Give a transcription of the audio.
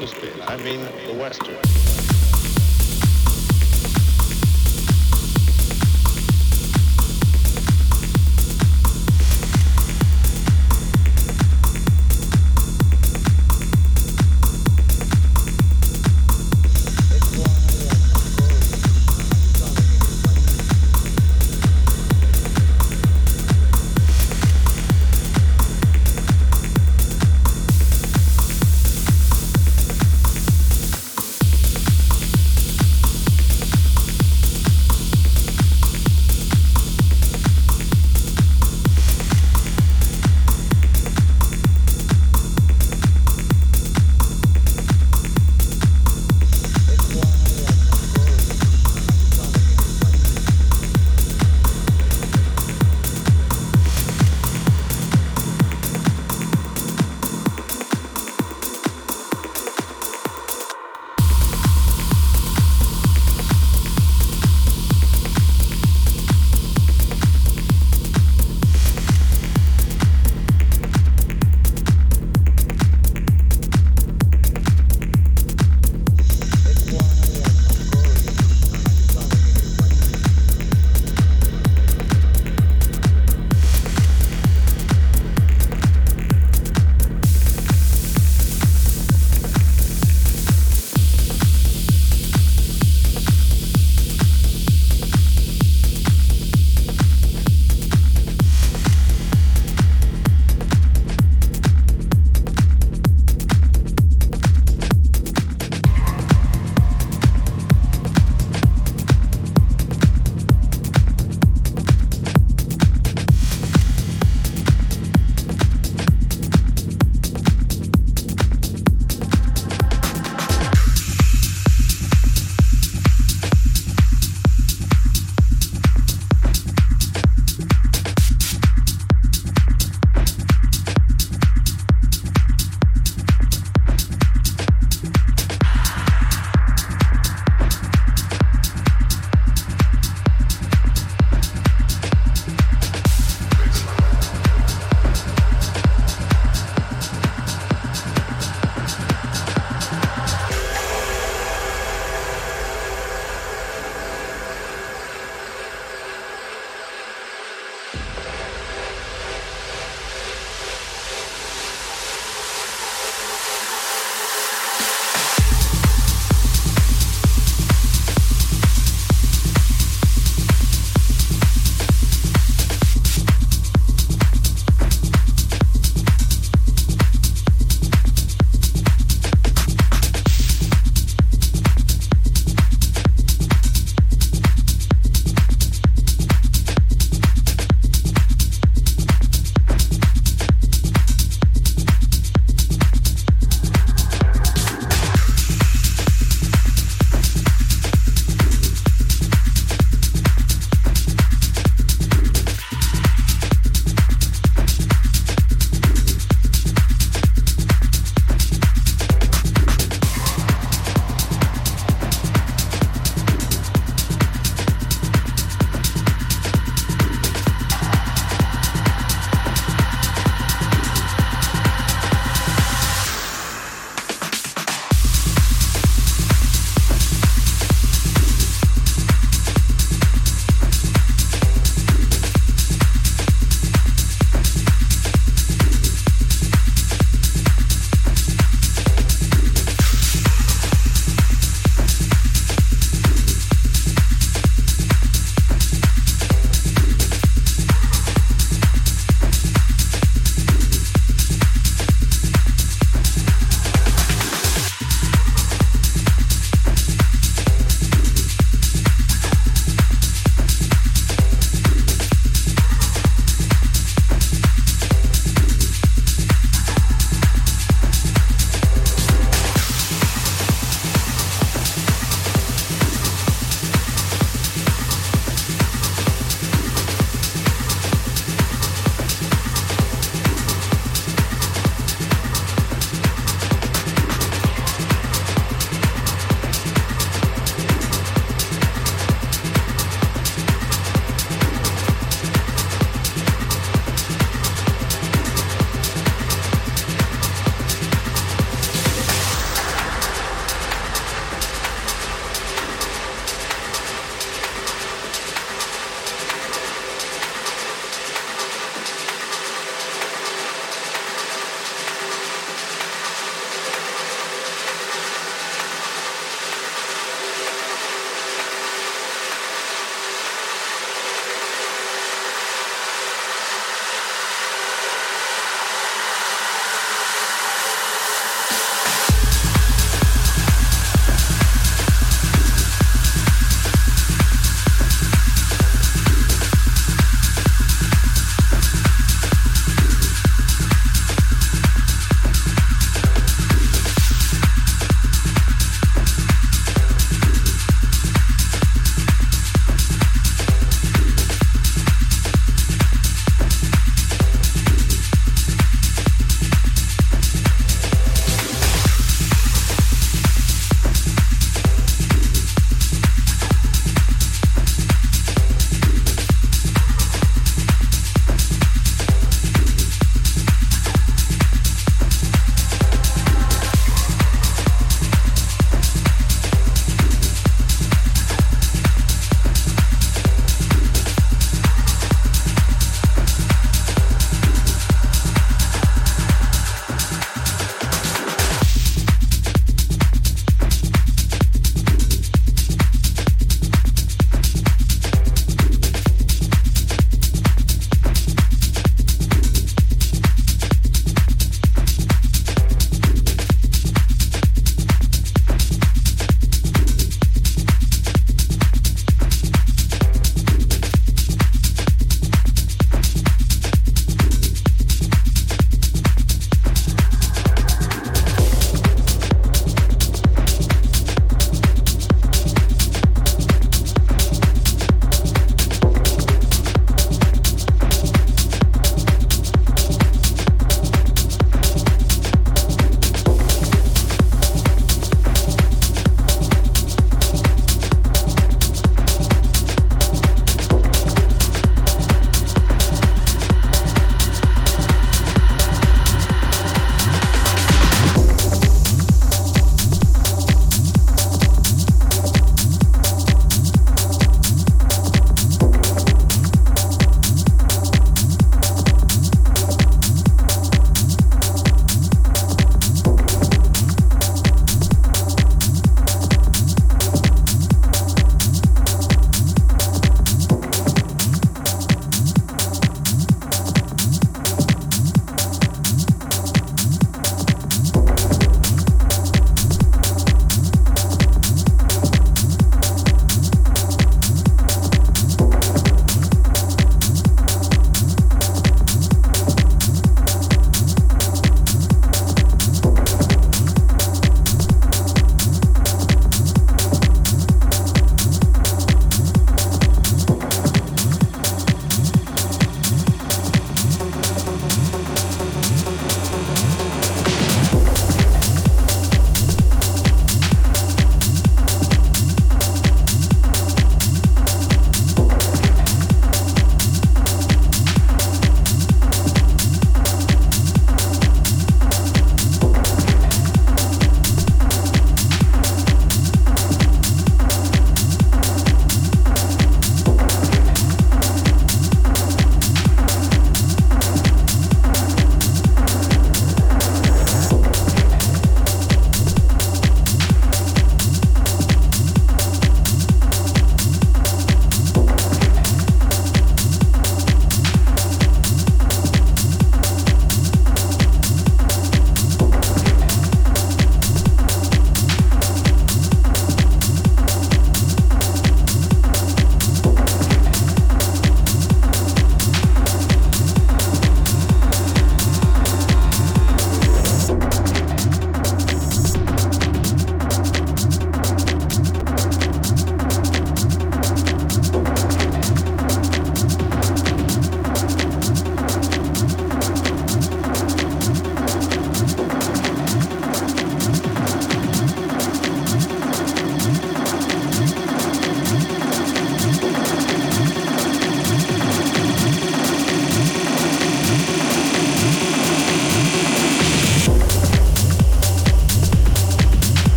I mean the Western.